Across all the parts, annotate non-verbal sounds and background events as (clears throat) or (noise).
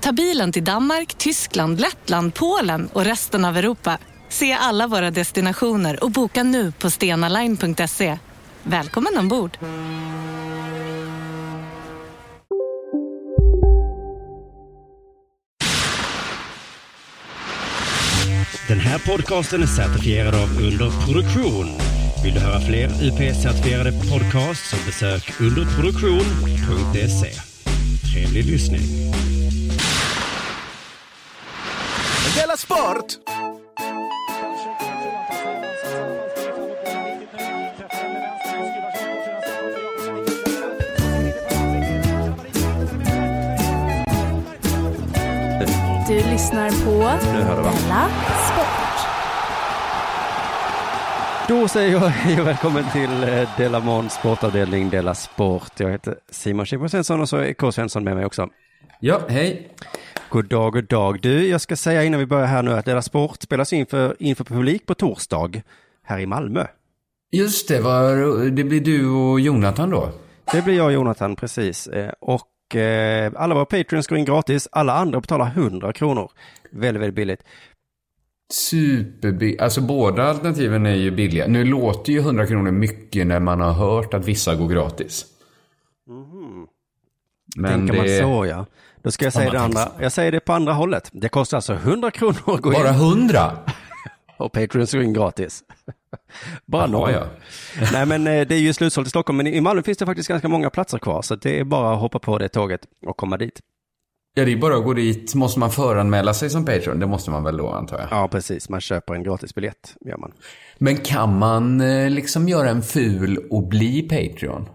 Ta bilen till Danmark, Tyskland, Lettland, Polen och resten av Europa. Se alla våra destinationer och boka nu på stenaline.se. Välkommen ombord! Den här podcasten är certifierad av Underproduktion. Vill du höra fler UP-certifierade podcasts så besök underproduktion.se. Trevlig lyssning. Della Sport! Du lyssnar på Della Sport. Då säger jag hej och välkommen till eh, Della Måns sportavdelning Della Sport. Jag heter Simon Chippen Svensson och så är K. Svensson med mig också. Ja, hej. God dag, god dag. Du, jag ska säga innan vi börjar här nu att Della Sport spelas in för, inför publik på torsdag här i Malmö. Just det, var, det blir du och Jonathan då? Det blir jag och Jonathan, precis. Eh, Och eh, alla våra Patreons går in gratis. Alla andra betalar 100 kronor. Väldigt, väldigt billigt. Superbilligt. Alltså båda alternativen är ju billiga. Nu låter ju 100 kronor mycket när man har hört att vissa går gratis. Men Tänker man det... så ja. Då ska jag säga det andra. Jag säger det på andra hållet. Det kostar alltså 100 kronor att gå Bara in 100? (laughs) och Patreons går in gratis. (laughs) Bara några. ja. (laughs) Nej men eh, det är ju slutsålt i Stockholm, men i Malmö finns det faktiskt ganska många platser kvar, så det är bara att hoppa på det tåget och komma dit. Ja, det är bara att gå dit. Måste man föranmäla sig som Patreon? Det måste man väl då, antar jag. Ja, precis. Man köper en gratisbiljett, gör man. Men kan man eh, liksom göra en ful och bli Patreon?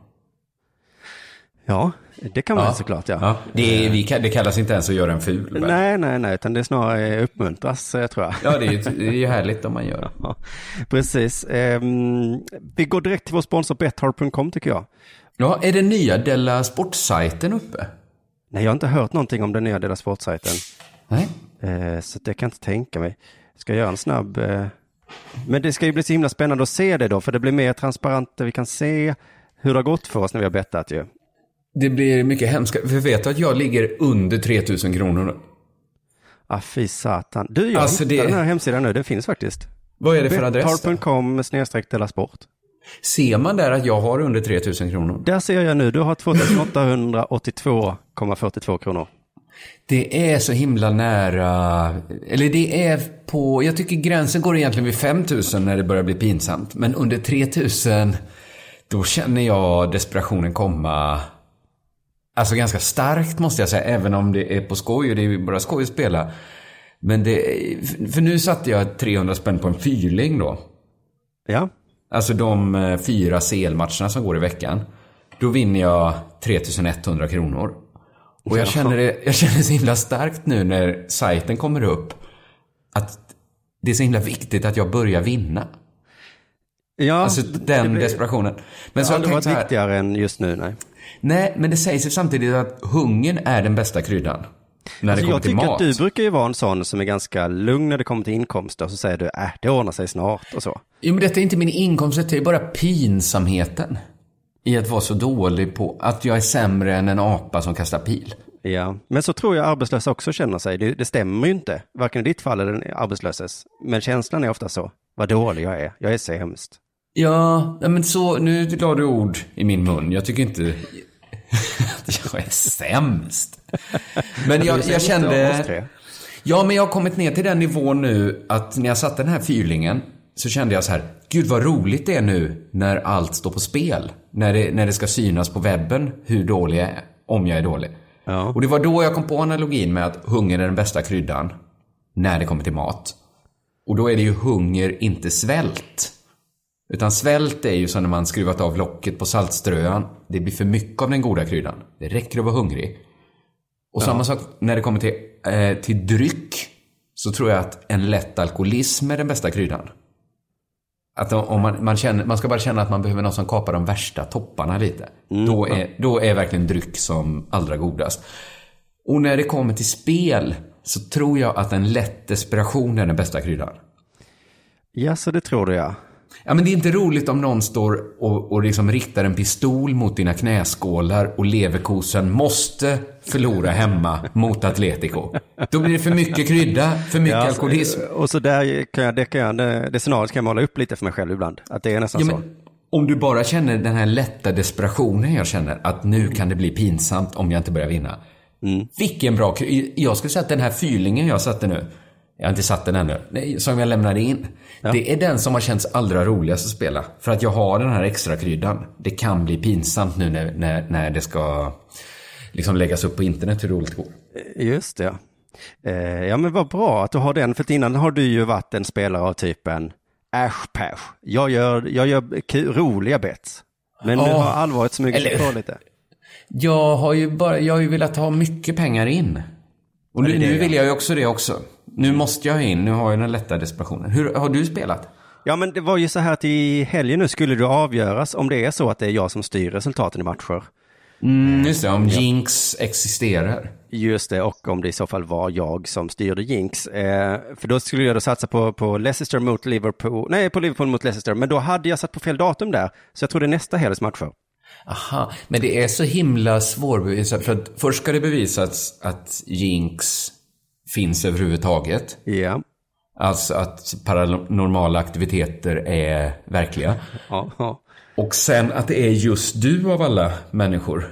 Ja, det kan man såklart, ja. ja. Det, är, det kallas inte ens att göra en ful. väl? Nej, nej, nej, utan det är snarare uppmuntras, eh, tror jag. Ja, det är, ju, det är ju härligt om man gör. Ja, precis. Ehm, vi går direkt till vår sponsor Betthard.com tycker jag. Ja, är den nya Della Sport-sajten uppe? Nej, jag har inte hört någonting om den nya Dela Sportsajten. Nej. Eh, så det kan jag inte tänka mig. Ska jag göra en snabb... Eh... Men det ska ju bli så himla spännande att se det då, för det blir mer transparent. Vi kan se hur det har gått för oss när vi har bettat ju. Det blir mycket hemskt. För vet du att jag ligger under 3000 kronor nu? Ah, fy satan. Du, jag Alltså, hittar det- den här hemsidan nu. Det finns faktiskt. Vad är det för adress? Betthard.com snedstreck Sport. Ser man där att jag har under 3000 kronor? Där ser jag nu, du har 2882,42 kronor. Det är så himla nära. Eller det är på... Jag tycker gränsen går egentligen vid 5000 när det börjar bli pinsamt. Men under 3000, då känner jag desperationen komma. Alltså ganska starkt måste jag säga. Även om det är på skoj och det är bara skoj att spela. Men det... För nu satte jag 300 spänn på en fyrling då. Ja, Alltså de eh, fyra CL-matcherna som går i veckan. Då vinner jag 3100 kronor. Och jag känner, det, jag känner det så himla starkt nu när sajten kommer upp. Att det är så himla viktigt att jag börjar vinna. ja Alltså den blir- desperationen. Men det så har tänkt varit viktigare än just nu, nej. Nej, men det sägs ju samtidigt att hungern är den bästa kryddan. När Alltså det kommer jag till tycker mat. att du brukar ju vara en sån som är ganska lugn när det kommer till inkomster. Så säger du, äh, det ordnar sig snart och så. Jo, men detta är inte min inkomst, det är bara pinsamheten. I att vara så dålig på att jag är sämre än en apa som kastar pil. Ja, men så tror jag arbetslösa också känner sig. Det, det stämmer ju inte, varken i ditt fall eller den arbetslöses. Men känslan är ofta så, vad dålig jag är, jag är sämst. Ja, men så, nu la du ord i min mun. Jag tycker inte att (laughs) jag är sämst. Men jag, jag kände... Ja, men jag har kommit ner till den nivån nu att när jag satte den här fyrlingen så kände jag så här, gud vad roligt det är nu när allt står på spel. När det, när det ska synas på webben hur dålig jag är. om jag är dålig. Ja. Och det var då jag kom på analogin med att hunger är den bästa kryddan när det kommer till mat. Och då är det ju hunger, inte svält. Utan svält är ju som när man skruvat av locket på saltströan. Det blir för mycket av den goda kryddan. Det räcker att vara hungrig. Och samma sak när det kommer till, eh, till dryck. Så tror jag att en lätt alkoholism är den bästa kryddan. Att om man, man, känner, man ska bara känna att man behöver någon som kapar de värsta topparna lite. Då, är, då är verkligen dryck som allra godast. Och när det kommer till spel så tror jag att en lätt desperation är den bästa kryddan. Ja, så det tror du ja. Ja, men det är inte roligt om någon står och, och liksom riktar en pistol mot dina knäskålar och leverkosen måste förlora hemma mot Atletico. Då blir det för mycket krydda, för mycket ja alkoholism. Och så där kan jag, det, kan jag, det, det scenariot kan jag måla upp lite för mig själv ibland. Att det är nästan Ja, så. men om du bara känner den här lätta desperationen jag känner, att nu kan det bli pinsamt om jag inte börjar vinna. Vilken bra Jag skulle säga att den här fyrlingen jag satte nu, jag har inte satt den ännu, nej, som jag lämnade in. Det är den som har känts allra roligast att spela. För att jag har den här extra kryddan. Det kan bli pinsamt nu när, när, när det ska liksom läggas upp på internet hur roligt det går. Just det. Eh, ja men vad bra att du har den, för innan har du ju varit en spelare av typen äsch päsch. Jag gör, jag gör roliga bets. Men nu Ja. har allvaret smugit sig på lite. Jag har ju bara, jag har ju velat ha mycket pengar in. Och nu, nu ja. vill jag ju också det också. Nu måste jag in, nu har jag den lätta desperationen. Hur har du spelat? Ja men det var ju så här att i helgen nu skulle det avgöras om det är så att det är jag som styr resultaten i matcher. Mm, just det, om Jinx existerar. Just det, och om det i så fall var jag som styrde Jinx. Eh, för då skulle jag då satsa på, på Leicester mot Liverpool, nej på Liverpool mot Leicester, men då hade jag satt på fel datum där. Så jag tror det är nästa helgs matcher. Aha, men det är så himla svårbevisat. För att först ska det bevisas att Jinx finns överhuvudtaget. Ja, Alltså att paranormala aktiviteter är verkliga. ja, ja. Och sen att det är just du av alla människor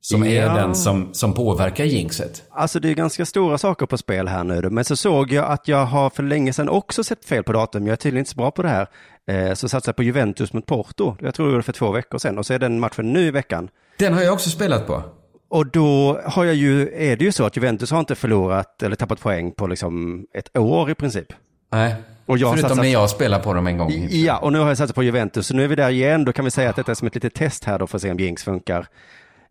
som är Ja. den som, som påverkar jinxet. Alltså det är ganska stora saker på spel här nu, men så såg jag att jag har för länge sedan också sett fel på datum. Jag är tydligen inte så bra på det här. Eh, så satsade jag på Juventus mot Porto. Jag tror det var för två veckor sedan. Och så är den matchen nu i veckan. Den har jag också spelat på. Och då har jag ju, är det ju så att Juventus har inte förlorat eller tappat poäng på liksom ett år i princip. Nej. Och jag Förutom satsat- när jag spelar på dem en gång. Ja, och nu har jag satsat på Juventus, så nu är vi där igen. Då kan vi säga att detta är som ett litet test här då för att se om Jinx funkar.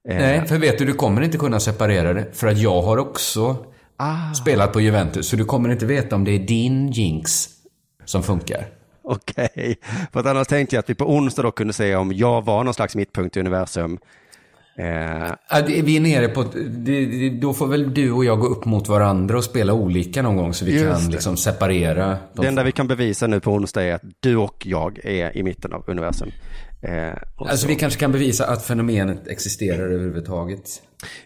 Eh, Nej, för vet du, du kommer inte kunna separera det. För att jag har också Ah. spelat på Juventus. Så du kommer inte veta om det är din jinx som funkar. Okej, för att annars tänkte jag att vi på onsdag då kunde se om jag var någon slags mittpunkt i universum. Eh, Ja, det- Vi är nere på, det, det, då får väl du och jag gå upp mot varandra och spela olika någon gång så vi kan liksom separera. De det enda vi kan bevisa nu på onsdag är att du och jag är i mitten av universum. Eh, Alltså så- vi kanske kan bevisa att fenomenet existerar överhuvudtaget.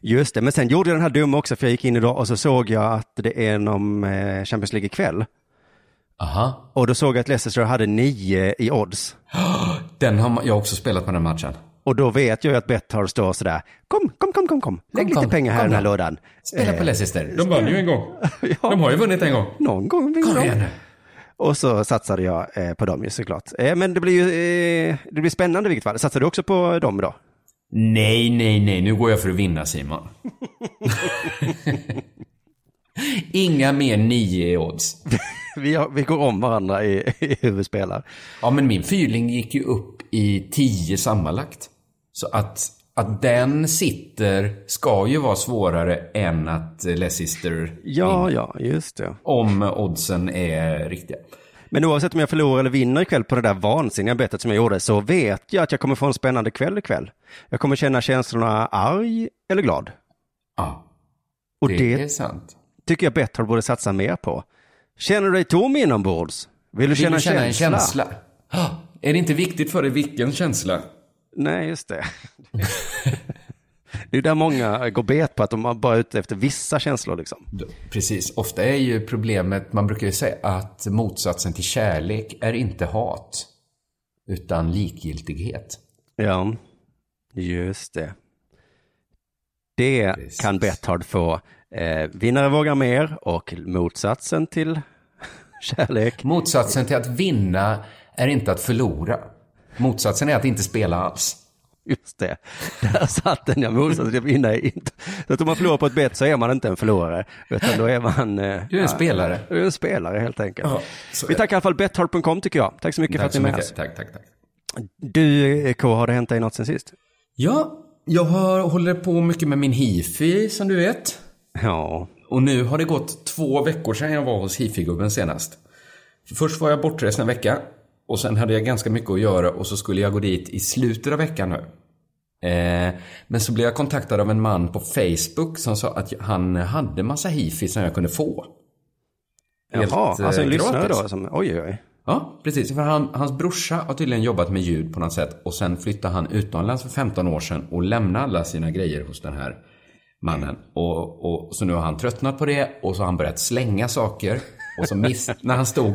Just det, men sen gjorde jag den här dumma också, för jag gick in idag och så såg jag att det är någon eh, Champions League ikväll. Aha. Och då såg jag att Leicester hade nio i odds. (gasps) Den har jag också spelat på den matchen. Och då vet jag ju att Betthard står sådär, kom, kom, kom, kom, kom, lägg Kom, lite kom, pengar här i den här lådan. Spela på Eh, Leicester. De vann ju en gång. (laughs) De har ju vunnit en gång. Någon gång vinner de. igen. Och så satsade jag eh, på dem ju såklart. Eh, men det blir ju eh, det blir spännande i vilket fall. Satsade du också på dem då? Nej, nej, nej. Nu går jag för att vinna Simon. (laughs) Inga mer nio i odds. (laughs) Vi, har, vi går om varandra i, i huvudspelar. Ja, men min fyrling gick ju upp i tio sammanlagt. Så att, att den sitter ska ju vara svårare än att Leicester Ja, vinner. ja, just det. Om oddsen är riktiga. Men oavsett om jag förlorar eller vinner ikväll på det där vansinniga bettet som jag gjorde så vet jag att jag kommer få en spännande kväll ikväll. Jag kommer känna känslorna arg eller glad. Ja, Och det, det, är sant. tycker jag Betthard borde satsa mer på. Känner du dig tom inombords? Vill du Vill känna, du känna känsla? en känsla? Ah, Är det inte viktigt för dig vilken känsla? Nej, just det. det är där många går bet på att de bara är ute efter vissa känslor liksom. Precis. Ofta är ju problemet, man brukar ju säga att motsatsen till kärlek är inte hat, utan likgiltighet. Ja, just det. Det Precis. kan Betthard få. Eh, vinnare vågar mer och motsatsen till (laughs) kärlek. Motsatsen till att vinna är inte att förlora. Motsatsen är att inte spela alls. Just det, där satt den jag motsatte vinna inte. Så att om man förlorar på ett bett så är man inte en förlorare, utan då är man... Du är en ja, spelare. Du är en spelare helt enkelt. Ja, Vi tackar i alla fall betthard.com tycker jag. Tack så mycket tack för att ni är med oss. Tack, tack, tack. Du, K, har det hänt dig något sen sist? Ja, jag har, håller på mycket med min hifi, som du vet. Ja. Och nu har det gått två veckor sedan jag var hos hifi-gubben senast. Först var jag bortrest en vecka. Och sen hade jag ganska mycket att göra och så skulle jag gå dit i slutet av veckan nu. Eh, men så blev jag kontaktad av en man på Facebook som sa att han hade massa hifi som jag kunde få. Helt, Jaha, alltså en eh, lyssnare då? Som, oj, oj. Ja, precis. För han, hans brorsa har tydligen jobbat med ljud på något sätt och sen flyttade han utomlands för 15 år sedan och lämnade alla sina grejer hos den här mannen. Och, och, så nu har han tröttnat på det och så har han börjat slänga saker. Och så miss, (laughs) när han stod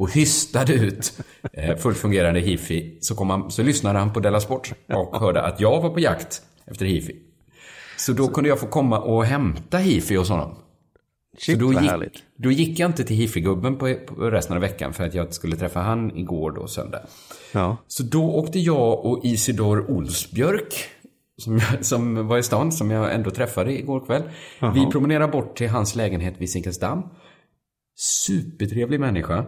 och hystade ut eh, fullt fungerande hifi så, kom han, så lyssnade han på Della Sport och hörde att jag var på jakt efter hifi. Så då så. kunde jag få komma och hämta hifi hos honom. Shit, så då gick. Då gick jag inte till hifi-gubben på, på resten av veckan för att jag skulle träffa han igår då, söndag. Ja. Så då åkte jag och Isidor Olsbjörk, som, jag, som var i stan, som jag ändå träffade igår kväll. Aha. Vi promenerade bort till hans lägenhet vid Zinkensdamm. Supertrevlig människa.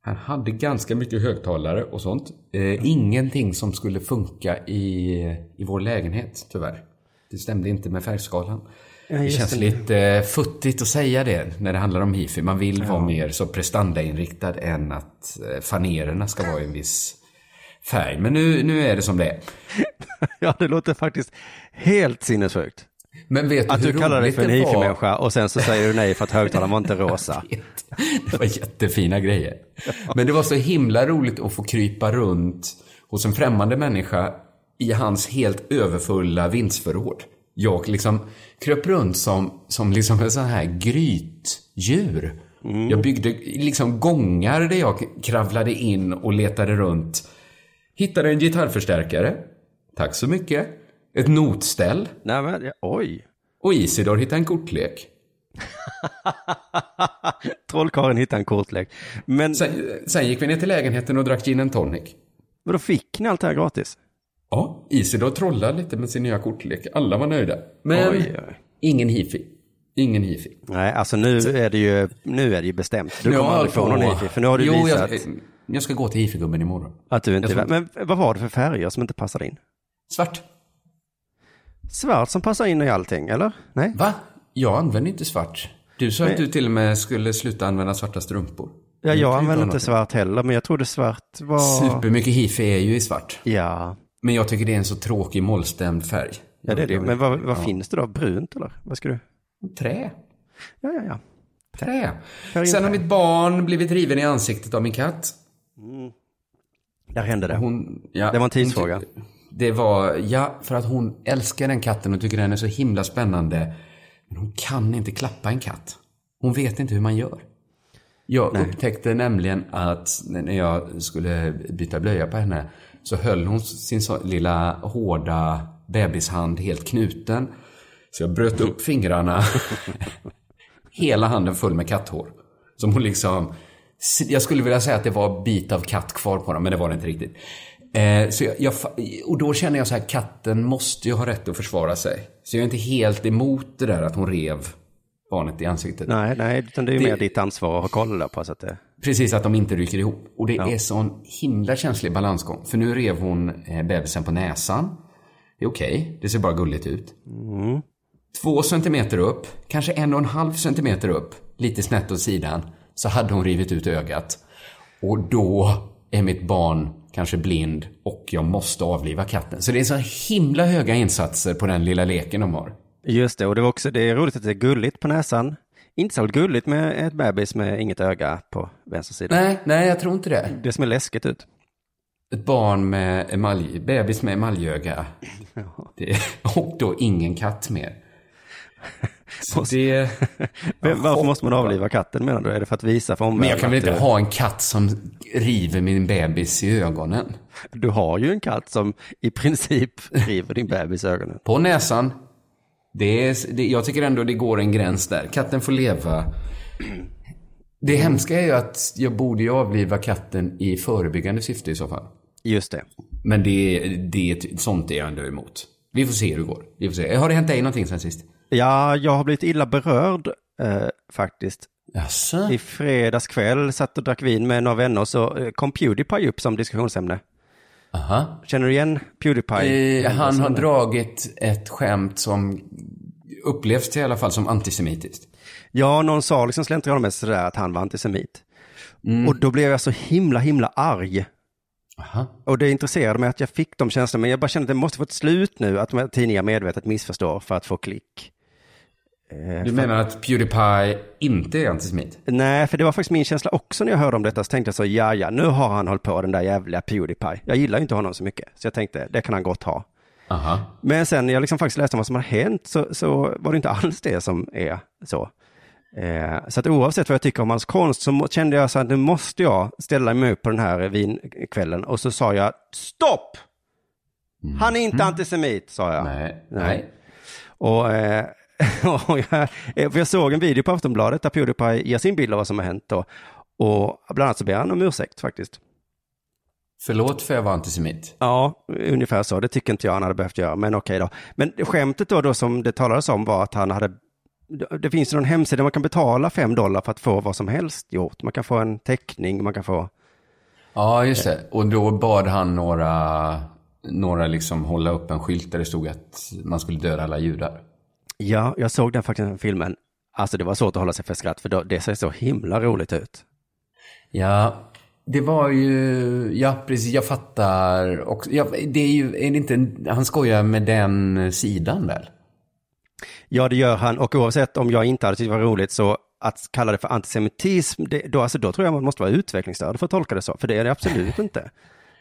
Han hade ganska mycket högtalare och sånt. Eh, ingenting som skulle funka i, i vår lägenhet, tyvärr. Det stämde inte med färgskalan. Ja, det känns det. lite futtigt att säga det när det handlar om hifi. Man vill ja. vara mer så prestandainriktad än att eh, fanererna ska vara i en viss färg. Men nu, nu är det som det är. (laughs) ja, det låter faktiskt helt sinnessjukt. Men vet du att du kallar dig för en hifi-människa och sen så säger du nej för att högtalaren var inte (laughs) rosa. det var jättefina grejer. Men det var så himla roligt att få krypa runt hos en främmande människa i hans helt överfulla vindsförråd. Jag liksom kröp runt som, som liksom en sån här grytdjur. Mm. Jag byggde liksom gångar där jag kravlade in och letade runt. Hittade en gitarrförstärkare. Tack så mycket. Ett notställ. Nej men, oj. Och Isidor hittade en kortlek. (laughs) Trollkarlen hittade en kortlek. Men... Sen, sen, gick vi ner till lägenheten och drack gin and tonic. Men då fick ni allt det här gratis? Ja, Isidor trollade lite med sin nya kortlek. Alla var nöjda. Men oj, oj. ingen hifi. Ingen hifi. Nej, alltså nu är det ju, nu är det ju bestämt. Du kommer aldrig få någon hifi, för nu har du jo, visat... Jag, jag ska gå till hifi-gubben imorgon. Att du inte... Men vad var det för färger som inte passade in? Svart. Svart som passar in i allting, eller? Nej? Va? Jag använder inte svart. Du sa men... att du till och med skulle sluta använda svarta strumpor. Ja, jag använder inte svart heller, men jag trodde svart var... Supermycket hifi är ju i svart. Ja. Men jag tycker det är en så tråkig mollstämd färg. Ja, det är det. Men vad, vad ja. finns det då? Brunt eller? Vad ska du? Trä. Ja, ja, ja. Trä. Sen har mitt barn blivit riven i ansiktet av min katt. Mm. Där hände det. Hon, ja, det var en tidsfråga. Det var, ja, för att hon älskar den katten och tycker den är så himla spännande. Men hon kan inte klappa en katt. Hon vet inte hur man gör. Jag Nej. upptäckte nämligen att när jag skulle byta blöja på henne så höll hon sin lilla hårda bebishand helt knuten. Så jag bröt upp fingrarna. (laughs) Hela handen full med katthår. Som hon liksom... Jag skulle vilja säga att det var bit av katt kvar på dem, men det var det inte riktigt. Eh, så jag, jag, och då känner jag så här, katten måste ju ha rätt att försvara sig. Så jag är inte helt emot det där att hon rev barnet i ansiktet. Nej, nej, utan det är ju mer ditt ansvar att ha koll på så att det... Precis, att de inte ryker ihop. Och det ja. är sån himla känslig balansgång. För nu rev hon eh, bebisen på näsan. Det är okej, okay. det ser bara gulligt ut. Mm. Två centimeter upp, kanske en och en halv centimeter upp, lite snett åt sidan, så hade hon rivit ut ögat. Och då är mitt barn kanske blind och jag måste avliva katten. Så det är så himla höga insatser på den lilla leken de har. Just det, och det var också, det är roligt att det är gulligt på näsan. Inte så gulligt med ett bebis med inget öga på vänster sida. Nej, nej, jag tror inte det. Det som är läskigt ut. Ett barn med emalj, bebis med emaljöga. (laughs) Det, och då ingen katt mer. (laughs) Det... (laughs) Varför måste man avliva katten menar du? Är det för att visa för omvärlden? Men jag kan väl inte ha en katt som river min bebis i ögonen? Du har ju en katt som i princip (laughs) river din bebis i ögonen. På näsan. Det är, det, jag tycker ändå det går en gräns där. Katten får leva. Det hemska är ju att jag borde ju avliva katten i förebyggande syfte i så fall. Just det. Men det, det, sånt är jag ändå emot. Vi får se hur det går. Vi får se. Har det hänt dig någonting sen sist? Ja, jag har blivit illa berörd eh, faktiskt. Jaså? I fredags kväll satt och drack vin med några vänner så eh, kom Pewdiepie upp som diskussionsämne. Aha. Känner du igen Pewdiepie? Eh, han har dragit ett skämt som upplevs i alla fall som antisemitiskt. Ja, någon sa liksom slentrianmässigt sådär att han var antisemit. Och då blev jag så himla, himla arg. Aha. Och det intresserade mig att jag fick de känslorna, men jag bara kände att det måste få ett slut nu, att de här tidningar medvetet missförstår för att få klick. Eh, Du menar att Pewdiepie inte är antisemit? Nej, för det var faktiskt min känsla också när jag hörde om detta, så tänkte jag så, ja, ja, nu har han hållit på den där jävliga Pewdiepie. Jag gillar ju inte honom så mycket, så jag tänkte, det kan han gott ha. Aha. Men sen när jag liksom faktiskt läste om vad som har hänt så, så var det inte alls det som är så. Eh, så att oavsett vad jag tycker om hans konst så kände jag så att nu måste jag ställa mig upp på den här vinkvällen och så sa jag stopp! Han är inte antisemit, sa jag. Nej. Nej. Och, eh, och (laughs) jag, eh, för jag såg en video på Aftonbladet där Pewdiepie ger sin bild av vad som har hänt då. Och bland annat så ber han om ursäkt faktiskt. Förlåt för jag var antisemit. Ja, ungefär så. Det tycker inte jag han hade behövt göra, men okej då. Men skämtet då, då som det talades om var att han hade, det finns ju någon hemsida där man kan betala fem dollar för att få vad som helst gjort. Man kan få en teckning, man kan få, Ja, just det. Och då bad han några, några liksom hålla upp en skylt där det stod att man skulle döda alla judar. Ja, jag såg den faktiskt den filmen. Alltså det var svårt att hålla sig för skratt, för det ser så himla roligt ut. Ja, det var ju, ja precis, jag fattar. Och, ja, det är ju, är det inte, han skojar med den sidan väl? Ja, det gör han. Och oavsett om jag inte hade tyckt det var roligt så att kalla det för antisemitism, det, då, alltså, då tror jag man måste vara utvecklingsstörd för att tolka det så. För det är det absolut inte.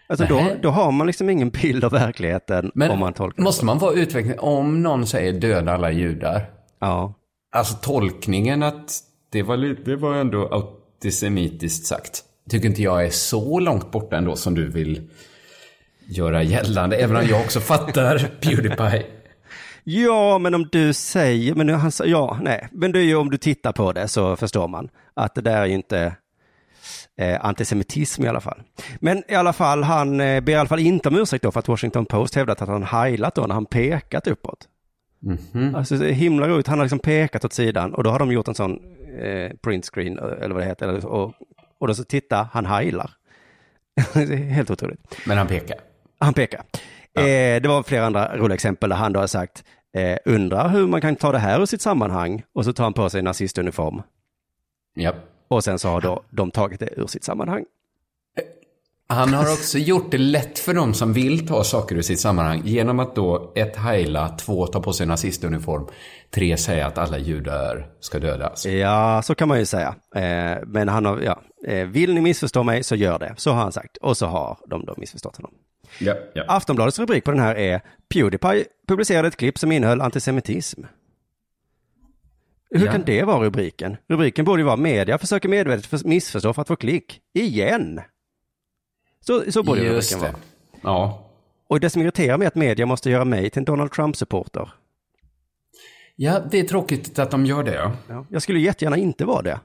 Alltså då, då har man liksom ingen bild av verkligheten Men om man tolkar måste man vara utveckling, om någon säger döda alla judar, Ja. alltså tolkningen att det var, det var ändå antisemitiskt sagt. Tycker inte jag är så långt borta ändå som du vill göra gällande. Även om jag också fattar (laughs) Pewdiepie. Ja, men om du säger, men nu han sa, ja, nej, men det är ju om du tittar på det så förstår man att det där är ju inte eh, antisemitism i alla fall. Men i alla fall, han eh, ber i alla fall inte om ursäkt då för att Washington Post hävdat att han heilat då när han pekat uppåt. Alltså det är himla roligt, han har liksom pekat åt sidan och då har de gjort en sån eh, printscreen eh, eller vad det heter, eller, och, och då så titta, han heilar. (laughs) helt otroligt. Men han pekar. Han pekar. Eh, det var flera andra roliga exempel där han då har sagt, eh, undrar hur man kan ta det här ur sitt sammanhang och så tar han på sig en nazistuniform. Ja. Och sen så har då de tagit det ur sitt sammanhang. Han har också gjort det lätt för dem som vill ta saker ur sitt sammanhang genom att då ett heila, två ta på sig nazistuniform, tre säga att alla judar ska dödas. Ja, så kan man ju säga. Eh, men han har, ja, eh, vill ni missförstå mig så gör det. Så har han sagt. Och så har de då missförstått honom. Ja, ja. Aftonbladets rubrik på den här är Pewdiepie publicerade ett klipp som innehöll antisemitism. Hur Ja. kan det vara rubriken? Rubriken borde ju vara media försöker medvetet för- missförstå för att få klick. Igen! Så, så borde Just rubriken det. vara. Ja. Och det som irriterar mig är att media måste göra mig till en Donald Trump-supporter. ja, det är tråkigt att de gör det. Ja. Ja, jag skulle jättegärna inte vara det.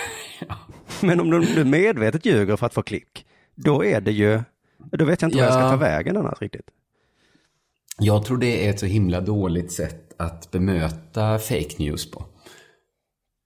(laughs) Men om de nu medvetet ljuger för att få klick, då är det ju, då vet jag inte vad jag ska Ja. ta vägen annars riktigt. Jag tror det är ett så himla dåligt sätt att bemöta fake news på.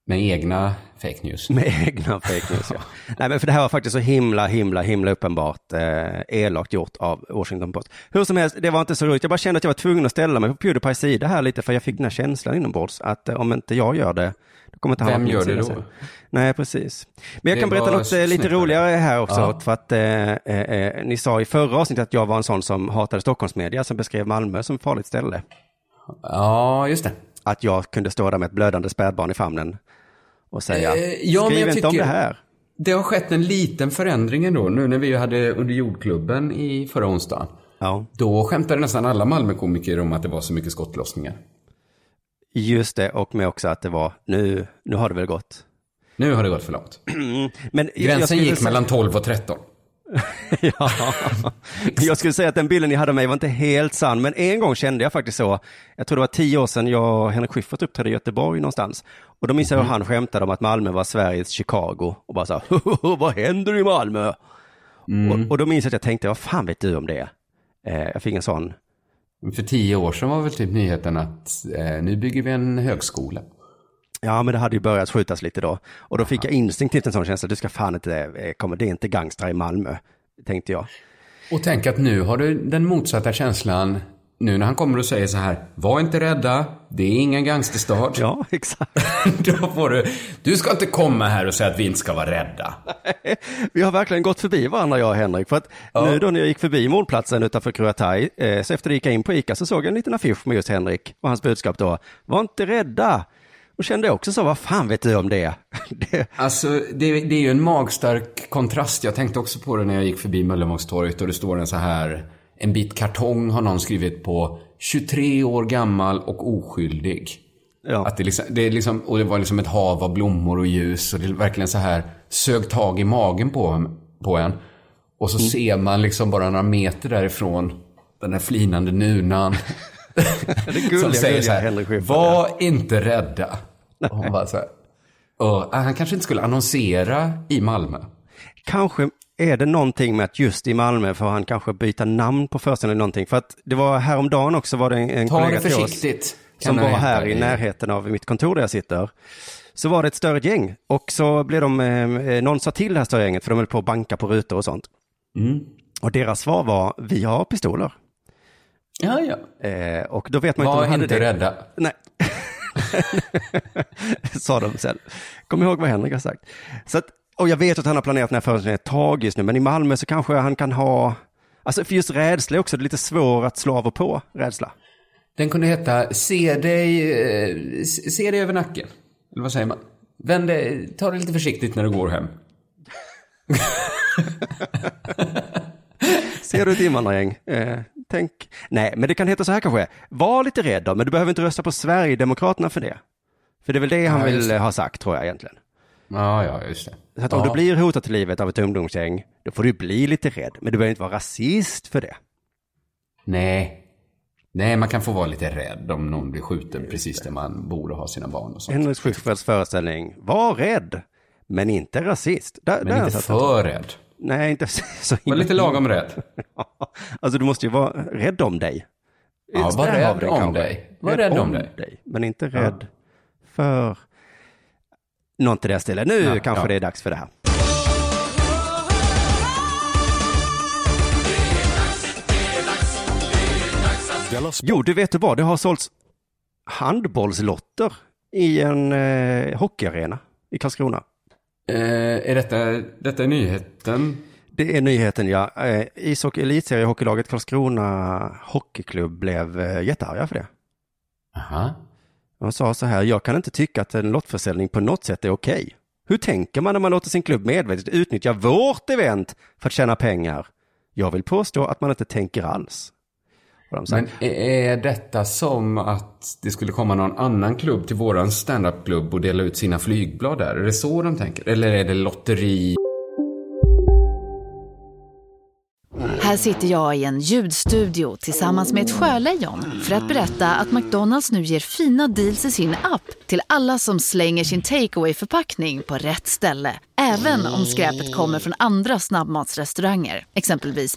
Med egna fake news. Med egna fake news, ja. (laughs) Nej, men för det här var faktiskt så himla, himla, himla uppenbart eh, elakt gjort av Washington Post. Hur som helst, det var inte så roligt. Jag bara kände att jag var tvungen att ställa mig på Pewdiepies sida här lite, för jag fick den här känslan inombords att eh, om inte jag gör det, då kommer inte han Vem gör det då? sen. Nej, precis. Men jag Det kan berätta något eh, lite roligare här också, Ja. för att eh, eh, eh, ni sa i förra avsnittet att jag var en sån som hatade Stockholmsmedia, som beskrev Malmö som ett farligt ställe. Ja, just det. Att jag kunde stå där med ett blödande spädbarn i famnen och säga, Eh, ja, skriv inte om tycker- det här. Det har skett en liten förändring ändå. Nu när vi hade under jordklubben i förra onsdagen. Ja. Då skämtade nästan alla Malmökomiker om att det var så mycket skottlossningar. Just det, och med också att det var, nu, nu har det väl gått. Nu har det gått för långt. (clears throat) Men Gränsen gick säga- mellan 12 och 13. (laughs) ja. Jag skulle säga att den bilden ni hade av mig var inte helt sann, men en gång kände jag faktiskt så. Jag tror det var tio år sedan jag och Henrik Schyffert uppträdde i Göteborg någonstans. Och då minns jag hur han skämtade om att Malmö var Sveriges Chicago och bara här, (laughs) vad händer i Malmö? Och, och då minns jag att jag tänkte, vad fan vet du om det? Eh, jag fick en sån, För tio år sedan var väl typ nyheten att eh, nu bygger vi en högskola. Ja men det hade ju börjat skjutas lite då. Och då fick jag instinktivt en sån känsla, du ska fan inte, eh, komma, det är inte gangstrar i Malmö, tänkte jag. Och tänk att nu har du den motsatta känslan. Nu när han kommer och säger så här, var inte rädda, det är ingen gangsterstad. Ja, (laughs) exakt. (laughs) Då får du, du ska inte komma här och säga att vi inte ska vara rädda. (laughs) Vi har verkligen gått förbi varandra jag och Henrik. För att Ja. nu då när jag gick förbi målplatsen utanför Kruataj, eh, så efter det gick jag in på Ica så såg jag en liten affisch med just Henrik och hans budskap då, var inte rädda. Och kände också så, vad fan vet du om det? (laughs) det Alltså, det, det är ju en magstark kontrast. Jag tänkte också på det när jag gick förbi Möllevångstorget och det står en så här, en bit kartong har någon skrivit på, 23 år gammal och oskyldig. ja. Att det, liksom, det är liksom, och det var liksom ett hav av blommor och ljus och det är verkligen så här sög tag i magen på, på en. Och så ser man liksom bara några meter därifrån den där flinande nunan. (laughs) (laughs) det gulliga, som säger gulliga så här, var inte rädda. Och hon bara så här, och, han kanske inte skulle annonsera i Malmö. Kanske är det någonting med att just i Malmö får han kanske byta namn på föreställningen eller någonting. För att det var häromdagen också var det en, en Ta kollega det till oss försiktigt. som var här i närheten av mitt kontor där jag sitter. Så var det ett större gäng och så blev de, eh, någon sa till det här större gänget för de höll på att banka på rutor och sånt. Mm. Och deras svar var, vi har pistoler. Ja, ja. Eh, och då vet man inte om Var de hade inte det. rädda. Nej. (laughs) Sa de sen. Kom ihåg vad Henrik har sagt. Så att, och jag vet att han har planerat den här föreställningen ett tag just nu, men i Malmö så kanske han kan ha, alltså för just rädsla är också lite svår att slå av och på, rädsla. Den kunde heta Se dig, eh, se dig över nacken. Eller vad säger man? Vänd dig, ta det lite försiktigt när du går hem. (laughs) Ser du ett invandrargäng? Eh, tänk, nej, men det kan heta så här kanske, var lite rädd då, men du behöver inte rösta på Sverigedemokraterna för det. För det är väl det han Ja, vill det. ha sagt, tror jag egentligen. Ja, ja, just det. Så att om ja. du blir hotad till livet av ett ungdomsgäng, då får du bli lite rädd, men du behöver inte vara rasist för det. Nej. Nej, man kan få vara lite rädd om någon blir skjuten precis där man bor och har sina barn och sånt. Henrik Schyfferts föreställning, var rädd, men inte rasist. Där, där Men jag inte för rädd. Nej, inte så (laughs) Var lite lagom rädd. (laughs) Alltså du måste ju vara rädd om dig. Ja, var rädd den om dig. Var rädd om dig. Men inte rädd för något i det stället. Nu Ja, kanske ja. det är dags för det här. Jo, du vet du vad, det har sålts handbollslotter i en eh, hockeyarena i Karlskrona. Eh, är detta, detta är nyheten? Det är nyheten, ja. Eh, ishockey elitserie hockeylaget Karlskrona Hockeyklubb blev eh, jättearga för det. Aha. De sa så här, jag kan inte tycka att en lottförsäljning på något sätt är okej. Hur tänker man när man låter sin klubb medvetet utnyttja vårt event för att tjäna pengar? Jag vill påstå att man inte tänker alls. De. Men är detta som att det skulle komma någon annan klubb till våran standup-klubb och dela ut sina flygblad där? Är det så de tänker? Eller är det lotteri? Här sitter jag i en ljudstudio tillsammans med ett sjölejon för att berätta att McDonalds nu ger fina deals i sin app till alla som slänger sin takeaway förpackning på rätt ställe. Även om skräpet kommer från andra snabbmatsrestauranger, exempelvis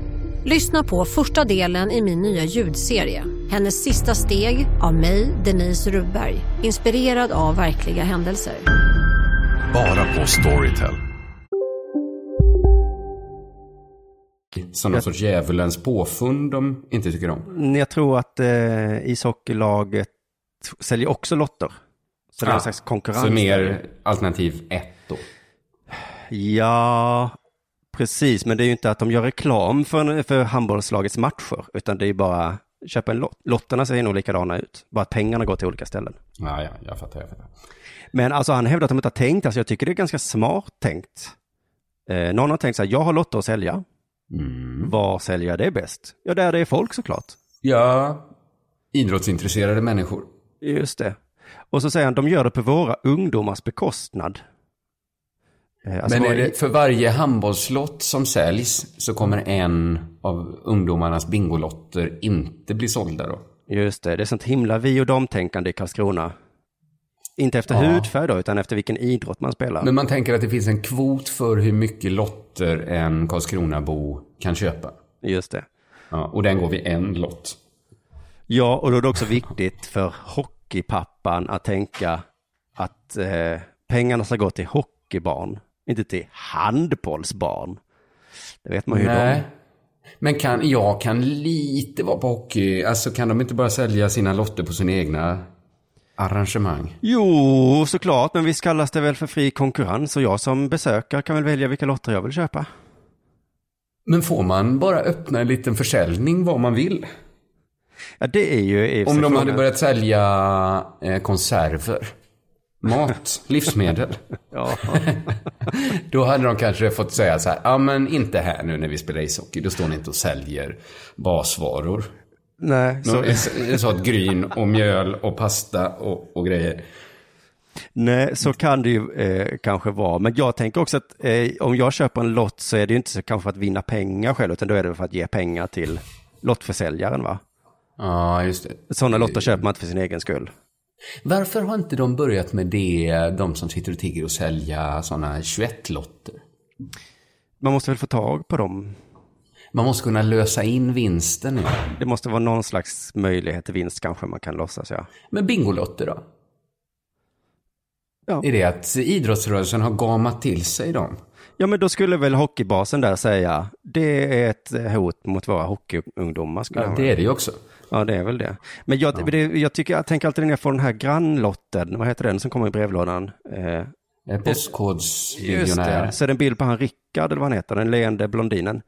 Lyssna på första delen i min nya ljudserie. Hennes sista steg av mig, Denise Rubberg. Inspirerad av verkliga händelser. Bara på Storytel. Som någon sorts djävulens påfund de inte tycker om? Jag tror att eh, ishockeylaget säljer också lotter. Så det är en slags konkurrens. Så mer alternativ ett då? Ja, precis. Men det är ju inte att de gör reklam för, för handbollslagets matcher, utan det är ju bara köpa en lott. Lotterna ser nog likadana ut, bara att pengarna går till olika ställen. Ja, ja, jag fattar, jag fattar. Men alltså han hävdar att de inte har tänkt, alltså jag tycker det är ganska smart tänkt. Eh, någon har tänkt så här, jag har lotter att sälja. Mm. Var säljer jag det bäst? Ja, där det är folk såklart. Ja, idrottsintresserade människor. Just det. Och så säger han, de gör det på våra ungdomars bekostnad. Eh, alltså Men är det för varje handbollslott som säljs så kommer en av ungdomarnas bingolotter inte bli sålda då? Just det, det är sånt himla vi och dom-tänkande i Karlskrona. Inte efter Ja. hudfärg då, utan efter vilken idrott man spelar. Men man tänker att det finns en kvot för hur mycket lotter en Karlskronabo kan köpa. Just det. Ja, och den går vid en lott. Ja, och då är det också viktigt för hockeypappan att tänka att eh, pengarna ska gå till hockeybarn, inte till handbollsbarn. Det vet man ju Nej. Men kan, jag kan lite vara på hockey. Alltså kan de inte bara sälja sina lotter på sina egna arrangemang? Jo, såklart, men visst kallas det väl för fri konkurrens och jag som besökare kan väl välja vilka lotter jag vill köpa. Men får man bara öppna en liten försäljning vad man vill? Ja, det är ju Om de hade börjat sälja eh, konserver, mat, livsmedel. (laughs) Ja. (laughs) Då hade de kanske fått säga så här, ja men inte här nu när vi spelar ishockey, då står ni inte och säljer basvaror. Nej, så, så att gryn och mjöl och pasta och, och grejer. nej, så kan det ju eh, kanske vara. Men jag tänker också att eh, om jag köper en lott så är det ju inte så kanske för att vinna pengar själv, utan då är det för att ge pengar till lottförsäljaren va? Ja, just det. Sådana lotter köper man inte för sin egen skull. Varför har inte de börjat med det, de som sitter och tigger och sälja sådana 21-lotter? Man måste väl få tag på dem. Man måste kunna lösa in vinsten nu. Det måste vara någon slags möjlighet till vinst kanske man kan låtsas ja. Men Bingolotter då? Ja. Är det att idrottsrörelsen har gamat till sig dem? Ja men då skulle väl hockeybasen där säga, det är ett hot mot våra hockeyungdomar. Skulle Ja, det är det ju också. Ja, det är väl det. Men jag, det, jag tycker, jag tänker alltid när jag får den här grannlotten, vad heter den som kommer i brevlådan? Eh, Eh, Postkodsmiljonär. så är det en bild på han Rickard, eller vad han heter, den leende blondinen.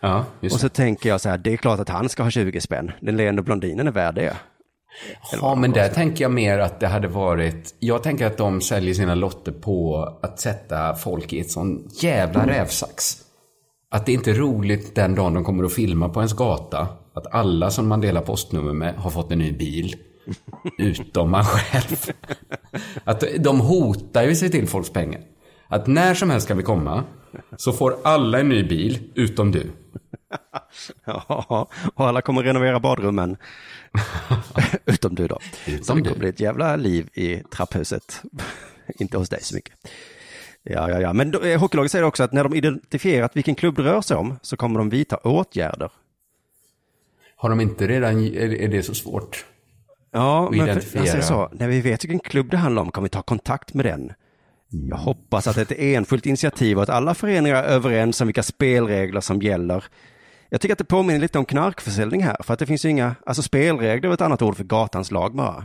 Ja, just Och så det. tänker jag så här, det är klart att han ska ha 20 spänn. Den leende blondinen är värd det. Ja, men där tänker jag mer att det hade varit... Jag tänker att de säljer sina lotter på att sätta folk i ett sån jävla rävsax. Att det inte är roligt den dagen de kommer att filma på ens gata. Att alla som man delar postnummer med har fått en ny bil. (laughs) Utom man själv. Att de hotar ju sig till folks pengar. Att när som helst kan vi komma. Så får alla en ny bil, utom du. (laughs) Ja, och alla kommer renovera badrummen. (laughs) Utom du då. Utom så det kommer bli ett jävla liv i trapphuset. (laughs) Inte hos dig så mycket. Ja, ja, ja. Men då, eh, hockeylaget säger också att när de identifierat vilken klubb det rör sig om så kommer de vidta åtgärder. Har de inte redan... Är är det så svårt? Ja, men för, identifiera. jag säger så, när vi vet vilken klubb det handlar om kan vi ta kontakt med den. Jag hoppas att det är ett enskilt initiativ och att alla föreningar är överens om vilka spelregler som gäller. Jag tycker att det påminner lite om knarkförsäljning här, för att det finns ju inga, alltså spelregler är ett annat ord för gatans lag bara.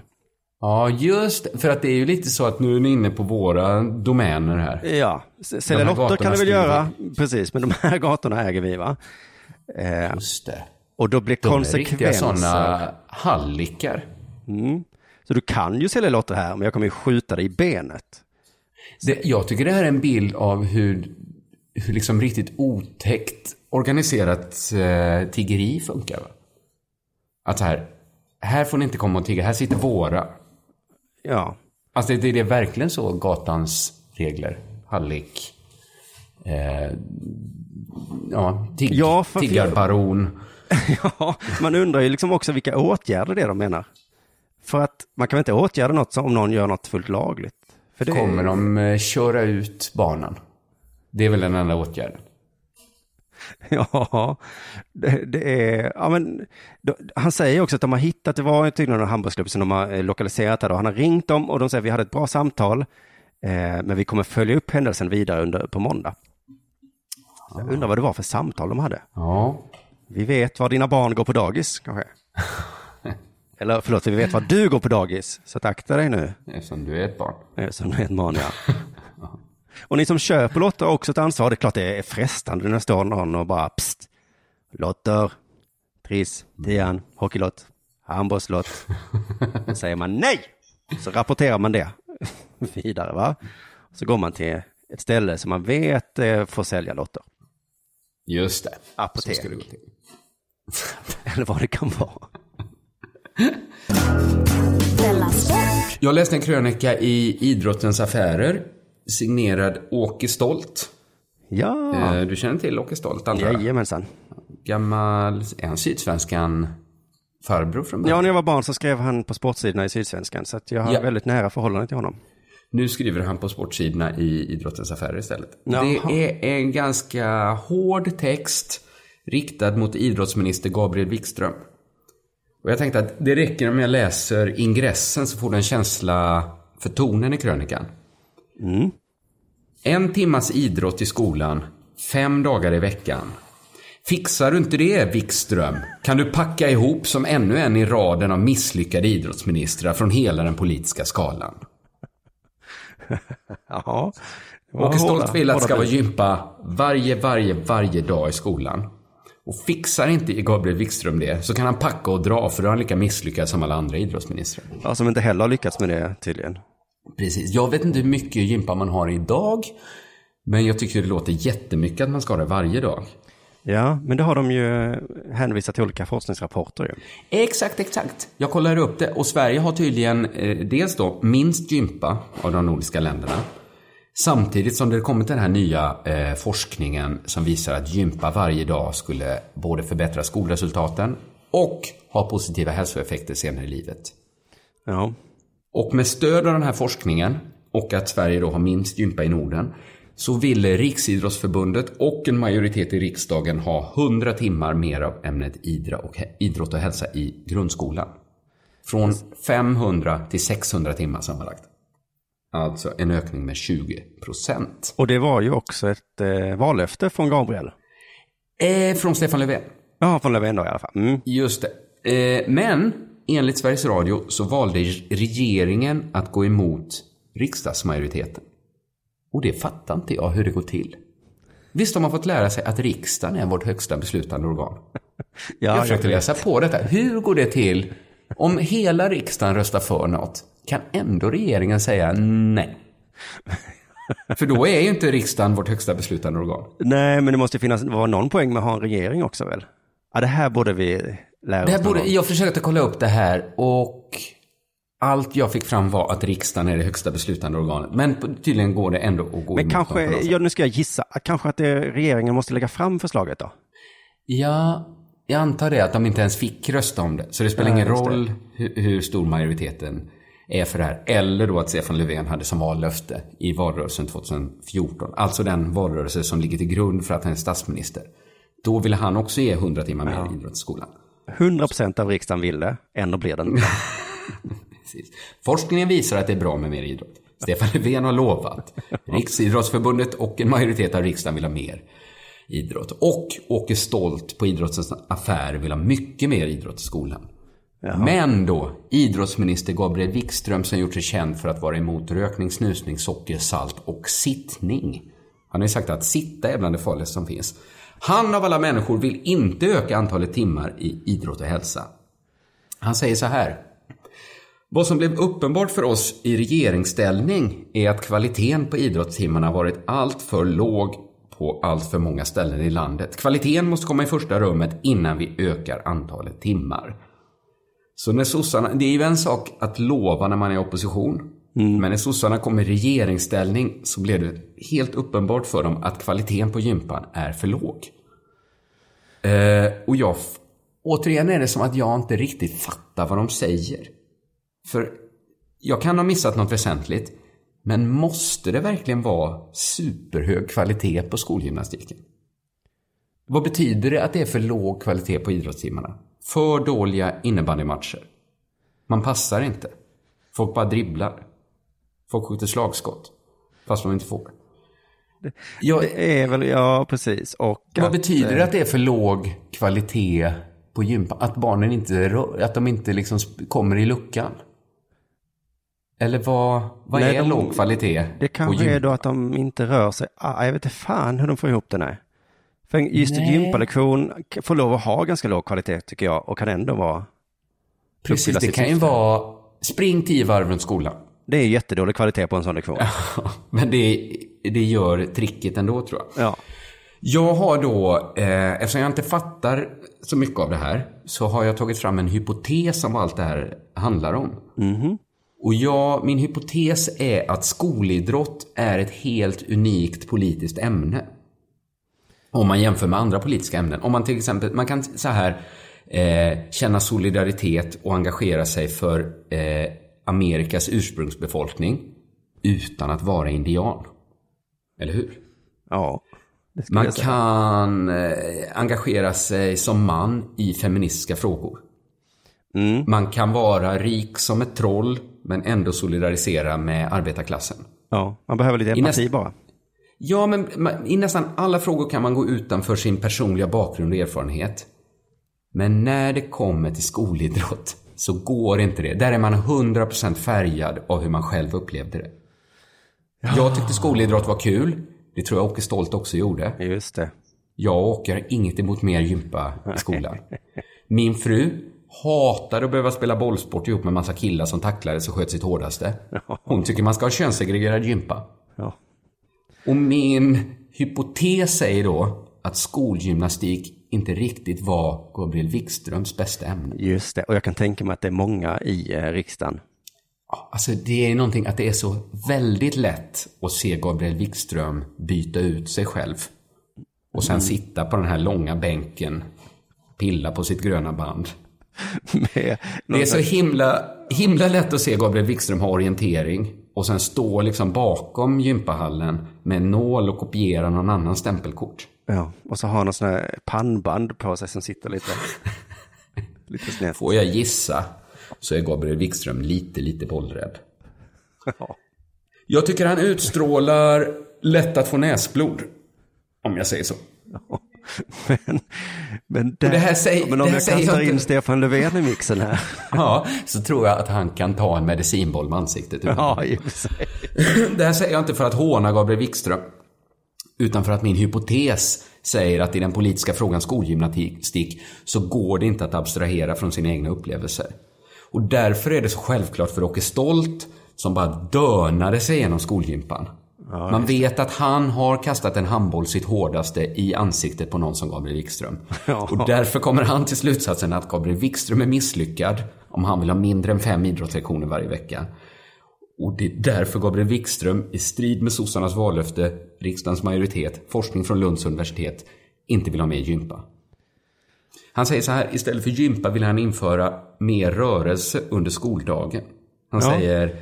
Ja, just. För att det är ju lite så att nu är ni inne på våra domäner här. Ja, sälja lotter kan du väl göra, precis, men de här (laughs) gatorna äger vi va? Eh, Just det. och då blir De är konsekvenser. sådana hallickar. Mm. Så du kan ju sälja lotter här, men jag kommer ju skjuta dig i benet. Det, jag tycker det här är en bild av hur liksom riktigt otäckt organiserat eh, tiggeri funkar. Va? Att här, här får ni inte komma och tigga, här sitter våra. Ja, Alltså det, det är verkligen så gatans regler. Hallick. Eh, ja, tig, Ja, för- tiggarbaron. (laughs) Ja, man undrar ju liksom också vilka åtgärder det är de menar. För att man kan väl inte åtgärda något om någon gör något fullt lagligt? Det Kommer de eh, köra ut barnen? Det är väl den enda åtgärden. (laughs) Ja, det, det är, ja men, då, han säger också att de har hittat, det var tydligen en handbollsklubb som de har eh, lokaliserat här då. Han har ringt dem och de säger vi hade ett bra samtal, eh, men vi kommer följa upp händelsen vidare under, på måndag. Jag undrar vad det var för samtal de hade. Ja. Vi vet var dina barn går på dagis, kanske. (laughs) Eller förlåt, vi vet var du går på dagis, så att akta dig nu. Eftersom du är ett barn. Eftersom du är ett barn, ja. (laughs) Och ni som köper lotter har också ett ansvar. Det är klart det är frestande när det står någon och bara pst. Lotter, Triss, Tian, hockeylott, handbollslott. Då säger man nej! Så rapporterar man det (laughs) vidare va. Så går man till ett ställe som man vet eh, får sälja lotter. Just det. apotek. Så ska det gå till. (laughs) Eller vad det kan vara. Jag läste en krönika i Idrottens Affärer, signerad Åke Stolt. Ja, Eh, Du känner till Åke Stolt, antar jag? jajamensan. Gammal, är han Sydsvenskan farbror från Ja, början? när jag var barn så skrev han på sportsidorna i Sydsvenskan. Så jag har Ja. väldigt nära förhållande till honom. Nu skriver han på sportsidorna i Idrottens Affärer istället. Jaha. Det är en ganska hård text riktad mot idrottsminister Gabriel Wikström. Och jag tänkte att det räcker om jag läser ingressen så får du en känsla för tonen i krönikan. En timmas idrott i skolan, fem dagar i veckan. Fixar du inte det, Wikström, kan du packa ihop som ännu en i raden av misslyckade idrottsministrar från hela den politiska skalan. (laughs) Jaha. Åke Stolt vill att det ska vara gympa varje, varje, varje dag i skolan. Och fixar inte Gabriel Wikström det så kan han packa och dra för då är han lika misslyckad som alla andra idrottsministrar. Ja, som inte heller har lyckats med det tydligen. Precis. Jag vet inte hur mycket gympa man har idag. Men jag tycker det låter jättemycket att man ska ha det varje dag. Ja, men det har de ju hänvisat till olika forskningsrapporter ju. Exakt, exakt. Jag kollar upp det och Sverige har tydligen eh, dels då minst gympa av de nordiska länderna. Samtidigt som det kommit den här nya eh, forskningen som visar att gympa varje dag skulle både förbättra skolresultaten och ha positiva hälsoeffekter senare i livet. Ja. Och med stöd av den här forskningen och att Sverige då har minst gympa i Norden så ville Riksidrottsförbundet och en majoritet i riksdagen ha 100 timmar mer av ämnet idrott och hälsa i grundskolan. Från 500 till 600 timmar sammanlagt. Alltså en ökning med 20 procent. Och det var ju också ett eh, vallöfte från Gabriel. Eh, från Stefan Löfven. Ja, från Löfven då i alla fall. Mm. Just det. Eh, men enligt Sveriges Radio så valde regeringen att gå emot riksdagsmajoriteten. Och det fattar inte jag hur det går till. Visst har man fått lära sig att riksdagen är vårt högsta beslutande organ. (laughs) Ja, jag försökte läsa på detta. Hur går det till om hela riksdagen röstar för något? Kan ändå regeringen säga nej? (laughs) För då är ju inte riksdagen vårt högsta beslutande organ. Nej, men det måste finnas vara någon poäng med att ha en regering också väl? Ja, det här borde vi Det här borde, jag försökte kolla upp det här och allt jag fick fram var att riksdagen är det högsta beslutande organet. Men tydligen går det ändå att gå Men kanske, ja, nu ska jag gissa, kanske att det, regeringen måste lägga fram förslaget då? Ja, jag antar det att de inte ens fick rösta om det. Så det spelar Ja, ingen roll hur, hur stor majoriteten är för det här. Eller då att Stefan Löfven hade som vallöfte i valrörelsen 2014. Alltså den valrörelse som ligger till grund för att han är statsminister. Då ville han också ge 100 timmar mer idrott i skolan. 100 procent av riksdagen vill det, ändå blir den. (laughs) Precis. Forskningen visar att det är bra med mer idrott. Stefan Löfven har lovat. Riksidrottsförbundet och en majoritet av riksdagen vill ha mer idrott. Och Åke Stolt på Idrottens affär vill ha mycket mer idrott i skolan. Men då, idrottsminister Gabriel Wikström som gjort sig känd för att vara emot rökning, snusning, socker, salt och sittning. Han har ju sagt att sitta är bland det farligaste som finns. Han av alla människor vill inte öka antalet timmar i idrott och hälsa. Han säger så här. Vad som blev uppenbart för oss i regeringsställning är att kvaliteten på idrottstimmarna varit alltför låg på allt för många ställen i landet. Kvaliteten måste komma i första rummet innan vi ökar antalet timmar. Så när sossarna, det är ju en sak att lova när man är i opposition. Mm. Men när sossarna kom i regeringsställning så blev det helt uppenbart för dem att kvaliteten på gympan är för låg. Eh, och jag, återigen är det som att jag inte riktigt fattar vad de säger. För jag kan ha missat något väsentligt. Men måste det verkligen vara superhög kvalitet på skolgymnastiken? Vad betyder det att det är för låg kvalitet på idrottstimmarna? För dåliga innebandymatcher. Man passar inte. Folk bara dribblar. Folk skjuter slagskott. Fast de inte får. Jag, Det är väl, ja precis. Och vad att, betyder eh, det att det är för låg kvalitet på gympa? Att barnen inte, rör- att de inte liksom kommer i luckan? Eller vad, vad Nej, är de- låg kvalitet Det kanske är då att de inte rör sig. Ah, jag vet inte fan hur de får ihop det. Nej. För just en Nej. gympalektion k- får lov att ha ganska låg kvalitet tycker jag och kan ändå vara... Precis, det kan ju vara spring tio varv runt skolan. Det är jättedålig kvalitet på en sån lektion. Men det, det gör tricket ändå tror jag. Ja. Jag har då, eh, eftersom jag inte fattar så mycket av det här, så har jag tagit fram en hypotes om vad allt det här handlar om. Och jag, min hypotes är att skolidrott är ett helt unikt politiskt ämne. Om man jämför med andra politiska ämnen. Om man till exempel, man kan så här eh, känna solidaritet och engagera sig för eh, Amerikas ursprungsbefolkning utan att vara indian. Eller hur? Ja. Man kan eh, engagera sig som man i feministiska frågor. Mm. Man kan vara rik som ett troll men ändå solidarisera med arbetarklassen. Ja, man behöver lite empati bara. Ja, men i nästan alla frågor kan man gå utanför sin personliga bakgrund och erfarenhet. Men när det kommer till skolidrott så går inte det. Där är man 100% färgad av hur man själv upplevde det. Jag tyckte skolidrott var kul. Det tror jag Åke Stolt också gjorde. Just det. Jag och Åke har inget emot mer gympa i skolan. Min fru hatade att behöva spela bollsport ihop med massa killar som tacklades och sköt sitt hårdaste. Hon tycker man ska ha könssegregerad gympa. Ja. Och min hypotes säger då att skolgymnastik inte riktigt var Gabriel Wikströms bästa ämne. Just det, och jag kan tänka mig att det är många i eh, riksdagen. Alltså det är någonting att det är så väldigt lätt att se Gabriel Wikström byta ut sig själv. Och sen sitta på den här långa bänken, pilla på sitt gröna band. (laughs) Det är så himla, himla lätt att se Gabriel Wikström ha orientering och sen stå liksom bakom gympahallen med en nål och kopiera någon annans stämpelkort. Ja, och så har han någon sån här pannband på sig som sitter lite, (laughs) lite snett. Får jag gissa så är Gabriel Wikström lite, lite bollrädd. Ja. Jag tycker han utstrålar lätt att få näsblod. Om jag säger så. Men, men, där, det här säger- men om det här jag kastar jag in. Stefan Löfven i mixen här. (laughs) Ja, så tror jag att han kan ta en medicinboll med ansiktet. Ja, i och för sig. (laughs) Det här säger jag inte för att håna Gabriel Wikström. Utan för att min hypotes säger att i den politiska frågan skolgymnastik så går det inte att abstrahera från sina egna upplevelser. Och därför är det så självklart för Åke Stolt som bara dönade sig igenom skolgympan. Man vet att han har kastat en handboll sitt hårdaste i ansiktet på någon som Gabriel Wikström. (laughs) Ja. Och därför kommer han till slutsatsen att Gabriel Wikström är misslyckad om han vill ha mindre än fem idrottslektioner varje vecka. Och det är därför Gabriel Wikström, i strid med sossarnas vallöfte, riksdagens majoritet, forskning från Lunds universitet, inte vill ha med gympa. Han säger så här, istället för gympa vill han införa mer rörelse under skoldagen. Han Ja. säger,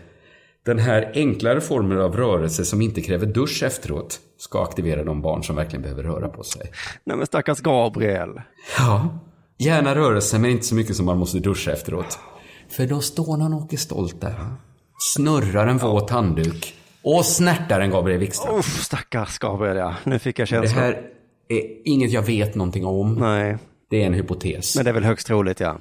den här enklare formen av rörelse som inte kräver dusch efteråt ska aktivera de barn som verkligen behöver röra på sig. Nej men stackars Gabriel. Ja, gärna rörelse men inte så mycket som man måste duscha efteråt. För då står någon Åke Stolt där. Snurrar en våt handduk och snärtar en Gabriel Wikström. Uff, stackars Gabriel ja. Nu fick jag Det känslan. här är inget jag vet någonting om. Nej, Det är en hypotes. men det är väl högst troligt ja.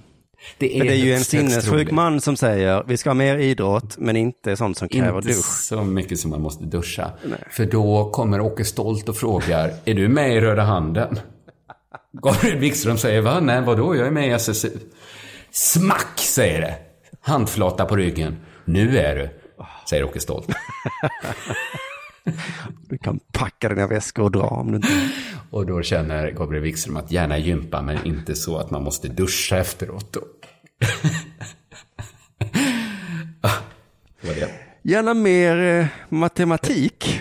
det Men det är ju en sinnessjuk man som säger vi ska ha mer idrott men inte sånt som kräver Inte dusch. så mycket som man måste duscha. För då kommer Åke Stolt och frågar, är du med i Röda Handen? Gabriel Wikström säger, va? Nej, vadå? Jag är med i SSU. Smack, säger det. Handflata på ryggen. Nu är du, säger Åke Stolt. (laughs) Du kan packa dina väskor och dra om du inte... Och då känner Gabriel Wikström att gärna gympa, men inte så att man måste duscha efteråt. (laughs) Det var det. Gärna mer eh, matematik. (laughs)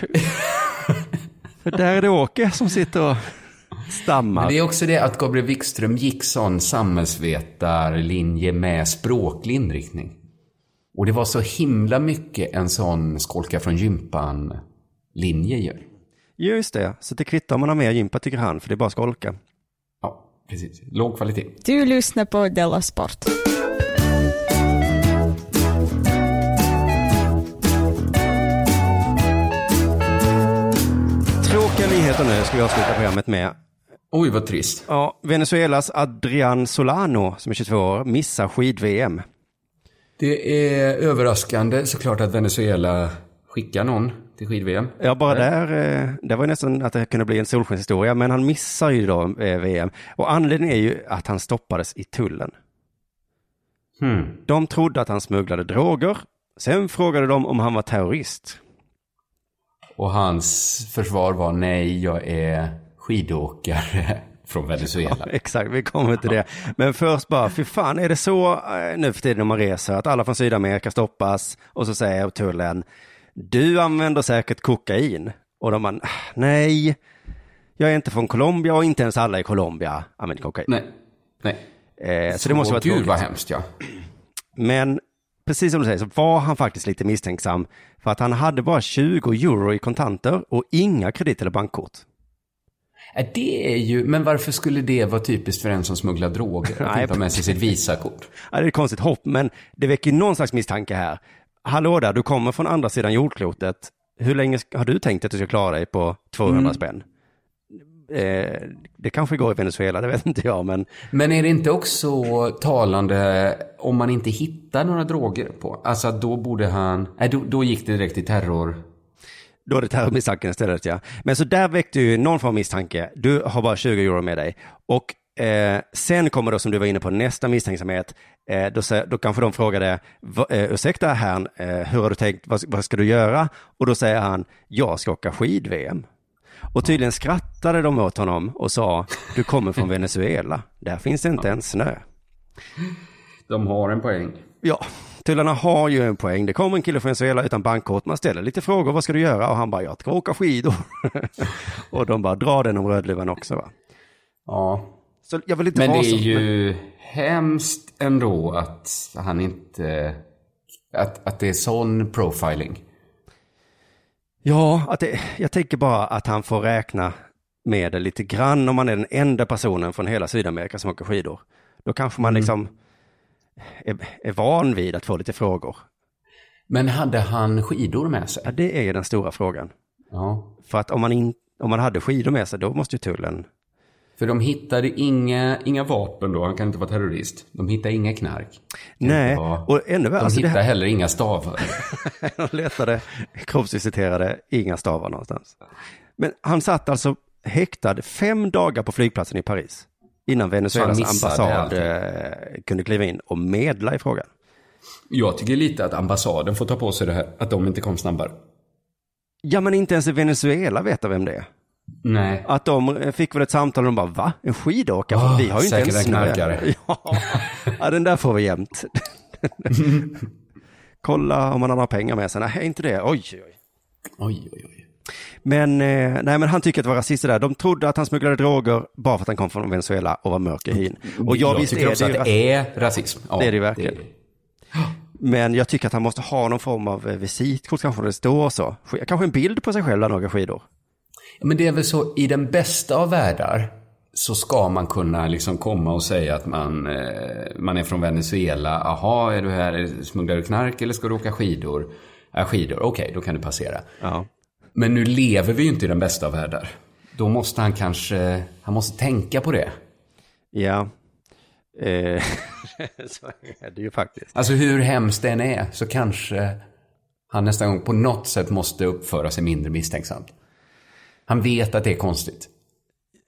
För där är det Åke som sitter och stammar. Men det är också det att Gabriel Wikström gick sån samhällsvetarlinje med språklig inriktning. Och det var så himla mycket en sån skolka från gympan-linje ju. Just det, så det kvittar om man har mer gympa tycker han, för det är bara skolka. Ja, precis. Låg kvalitet. Du lyssnar på Della Sport. Tråkiga nyheter nu ska vi avsluta programmet med. Oj, vad trist. Ja, Venezuelas Adrian Solano, som är 22 år, missar skid-VM. Det är överraskande såklart att Venezuela skickar någon till skid-VM. Ja, bara där, eh, det var ju nästan att det kunde bli en solskenshistoria, men han missar ju då eh, VM. Och anledningen är ju att han stoppades i tullen. Hmm. De trodde att han smugglade droger. Sen frågade de om han var terrorist. Och hans försvar var nej, jag är skidåkare från Venezuela. Exakt, vi kommer till det. Men först bara, fy fan, är det så eh, nu för tiden när man reser att alla från Sydamerika stoppas och så säger tullen, du använder säkert kokain. Och de bara, nej, jag är inte från Colombia och inte ens alla i Colombia använder kokain. Nej, nej. Eh, så, det måste vara Gud tråkigt. vad hemskt ja. Men precis som du säger så var han faktiskt lite misstänksam för att han hade bara 20 euro i kontanter och inga kredit eller bankkort. Det är ju, men varför skulle det vara typiskt för en som smugglar droger? Att inte ha med sig sitt Visakort. Ja, det är ett konstigt hopp, men det väcker någon slags misstanke här. Hallå där, du kommer från andra sidan jordklotet. Hur länge har du tänkt att du ska klara dig på 200 Mm. spänn? Eh, det kanske går i Venezuela, det vet inte jag, men Men är det inte också talande om man inte hittar några droger på? Alltså då borde han, nej då, då gick det direkt till terror. Då är det terrormisstanken istället, ja. Men så där väckte ju någon form av misstanke. Du har bara 20 euro med dig. Och eh, sen kommer då, som du var inne på, nästa misstänksamhet. Eh, då, då kanske de frågade, "Va- eh, ursäkta herrn, eh, hur har du tänkt, vad, vad ska du göra? Och då säger han, jag ska åka skid-VM. Och tydligen skrattade de åt honom och sa, du kommer från Venezuela, där finns det inte ens snö. De har en poäng. Ja, tullarna har ju en poäng. Det kommer en kille från Venezuela utan bankkort. Man ställer lite frågor, vad ska du göra? Och han bara, jag ska åka skidor. (laughs) och de bara, dra den om Rödluvan också va? Ja. Så jag vill inte Men det vara är så, ju hemskt ändå att han inte, att, att det är sån profiling. Ja, att det, jag tänker bara att han får räkna med det lite grann om man är den enda personen från hela Sydamerika som åker skidor. Då kanske man Mm. Är, är van vid att få lite frågor. Men hade han skidor med sig? Ja, det är ju den stora frågan. Ja. För att om man, in, om man hade skidor med sig, då måste ju tullen... För de hittade inga, inga vapen då, han kan inte vara terrorist. De hittade inga knark. Nej, vara- och ännu värre, De alltså hittade här- heller inga stavar. (laughs) De letade, kroppsvisiterade, inga stavar någonstans. Men han satt alltså häktad fem dagar på flygplatsen i Paris. Innan Venezuelas ambassad eh, kunde kliva in och medla i frågan. Jag tycker lite att ambassaden får ta på sig det här, att de inte kom snabbare. Ja, men inte ens i Venezuela vet vem det är. Nej. Att de eh, fick väl ett samtal och de bara, va? En skidåkare? Ah, vi har ju inte ens en snö." (laughs) Ja. ja, den där får vi jämt. (laughs) Kolla om man har några pengar med sig. Nej, inte det. Oj, oj, oj. Oj, oj, oj. Men, eh, nej, men han tycker att det var rasister där. De trodde att han smugglade droger bara för att han kom från Venezuela och var mörk i hyn. Och jag, jag visst tycker är också det, att det är rasism. Ja, det är det verkligen. Men jag tycker att han måste ha någon form av eh, visitkort, kanske det står så. Sk- Kanske en bild på sig själv där åker skidor. Men det är väl så, i den bästa av världar så ska man kunna liksom komma och säga att man, eh, man är från Venezuela. Aha, är du här, smugglar du knark eller ska du åka skidor? Ja, skidor, okej, då kan du passera. Ja. Men nu lever vi ju inte i den bästa av världar. Då måste han kanske, han måste tänka på det. Ja. Eh, (laughs) så är det ju faktiskt. Alltså hur hemskt det än är så kanske han nästa gång på något sätt måste uppföra sig mindre misstänksamt. Han vet att det är konstigt.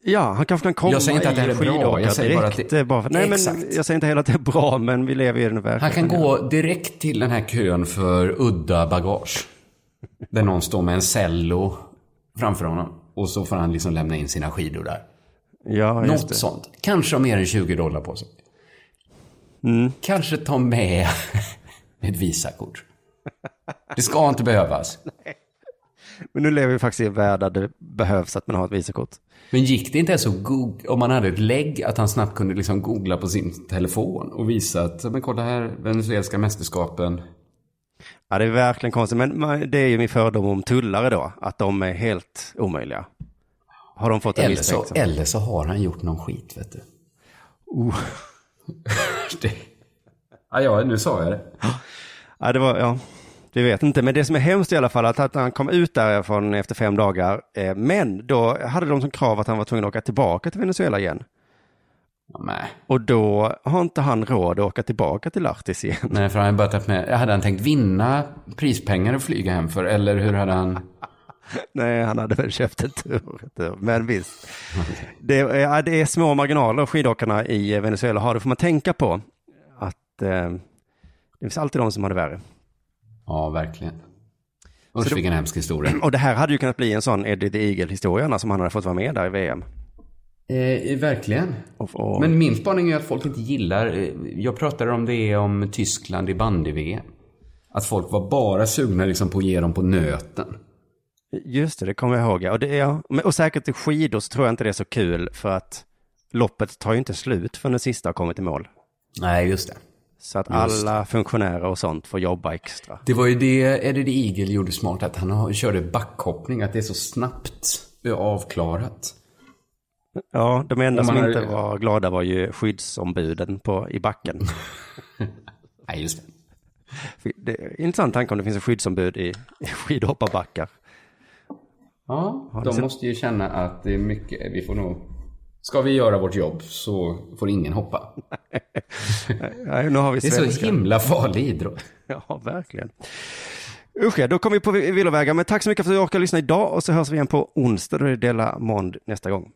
Ja, han kanske kan komma Jag säger inte att det är bra, jag säger bara att det- bara för, nej, men Exakt. jag säger inte heller att det är bra, men vi lever i den verkligheten. Han kan gå direkt till den här kön för udda bagage. Där någon står med en cello framför honom. Och så får han liksom lämna in sina skidor där. Ja, just Något det. sånt. Kanske ha mer än 20 dollar på sig. Mm. Kanske ta med (laughs) ett Visakort. Det ska inte behövas. (laughs) Men nu lever vi faktiskt i en värld där det behövs att man har ett visakort. Men gick det inte ens att googla, om man hade ett lägg, att han snabbt kunde liksom googla på sin telefon och visa att, men kolla här, venezuelska mästerskapen. Ja, det är verkligen konstigt, men det är ju min fördom om tullare då, att de är helt omöjliga. Har de fått en Eller så, eller så har han gjort någon skit, vet du. Oh. (laughs) det. Ja, ja, nu sa jag det. Ja, det var, ja, vi vet inte, men det som är hemskt i alla fall, att, att han kom ut därifrån efter fem dagar, eh, men då hade de som krav att han var tvungen att åka tillbaka till Venezuela igen. Nej. Och då har inte han råd att åka tillbaka till Lahtis igen. Nej, för han hade börjat med, hade han tänkt vinna prispengar och flyga hem för, eller hur hade han? (laughs) Nej, han hade väl köpt en tur. Men visst, det, är- ja, det är små marginaler skidåkarna i Venezuela har. Det får man tänka på. Att eh, det finns alltid de som har det värre. Ja, verkligen. Usch, vilken hemsk historia. (clears throat) Och det här hade ju kunnat bli en sån Eddie the Eagle-historia som han hade fått vara med där i VM. Eh, verkligen. Och, och, Men min spaning är att folk inte gillar, eh, jag pratade om det om Tyskland i bandy-VM. Att folk var bara sugna liksom på att ge dem på nöten. Just det, det kommer jag ihåg. ja. Och, det, ja. Och säkert i skidor så tror jag inte det är så kul för att loppet tar ju inte slut förrän den sista har kommit i mål. Nej, just det. Så att Just alla funktionärer och sånt får jobba extra. Det var ju det Eddie Eagle gjorde smart, att han körde backhoppning, att det är så snabbt avklarat. Ja, de enda Om som inte var glada var ju skyddsombuden på, i backen. (laughs) Nej, just det. Det är intressant tanke om det finns en skyddsombud i, i skidhopparbackar. Ja, de måste ju känna att det är mycket, vi får nog... Ska vi göra vårt jobb så får ingen hoppa. (laughs) Nej, nu har vi Det är så himla farlig idrott. (laughs) Ja, verkligen. Usch då kommer vi på villovägar. Men tack så mycket för att du orkade lyssna idag och så hörs vi igen på onsdag. Då är det Dela Mond nästa gång.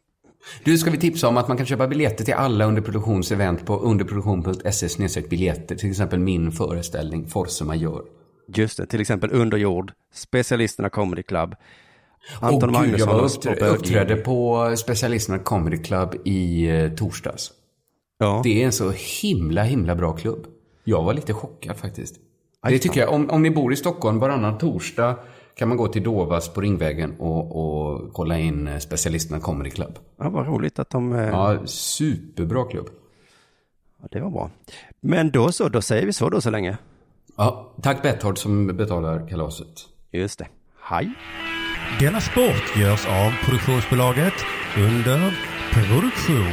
Du, ska vi tipsa om att man kan köpa biljetter till alla underproduktionsevent på underproduktion.se biljetter. Till exempel min föreställning Force Majeure. Just det, till exempel Underjord, Specialisterna Comedy Club, Anton jag Magnusson var och uppträ- Bödling. uppträdde på Specialisterna Comedy Club i eh, torsdags. Ja. Det är en så himla, himla bra klubb. Jag var lite chockad faktiskt. Det tycker jag, om, om ni bor i Stockholm varannan torsdag kan man gå till Dovas på Ringvägen och, och kolla in eh, Specialisterna Comedy Club. Ja, vad roligt att de... eh, Ja, superbra klubb. Ja, det var bra. Men då så, då säger vi så då så länge. Ja, tack Betthard som betalar kalaset. Just det. Hej. Denna sport görs av produktionsbolaget under produktion.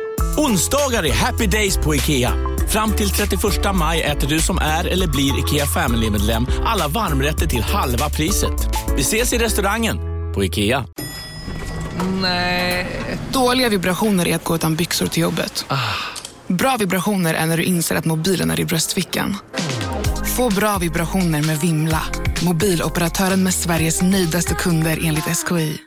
Onsdagar är happy days på IKEA. Fram till 31 maj äter du som är eller blir IKEA Family-medlem alla varmrätter till halva priset. Vi ses i restaurangen på IKEA. Nej. Dåliga vibrationer är att gå utan byxor till jobbet. Bra vibrationer är när du inser att mobilen är i bröstfickan. Få bra vibrationer med Vimla. Mobiloperatören med Sveriges nöjdaste kunder enligt SKI.